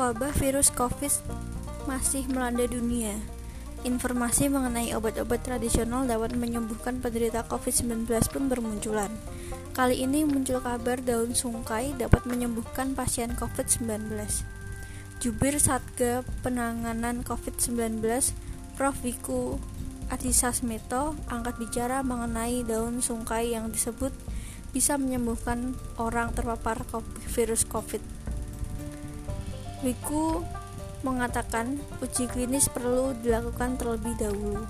Wabah virus COVID masih melanda dunia. Informasi mengenai obat-obat tradisional dapat menyembuhkan penderita COVID-19 pun bermunculan. Kali ini muncul kabar daun sungkai dapat menyembuhkan pasien COVID-19. Jubir Satga Penanganan COVID-19, Prof. Wiku Adhisasmito, angkat bicara mengenai daun sungkai yang disebut bisa menyembuhkan orang terpapar virus COVID. Wiku mengatakan uji klinis perlu dilakukan terlebih dahulu.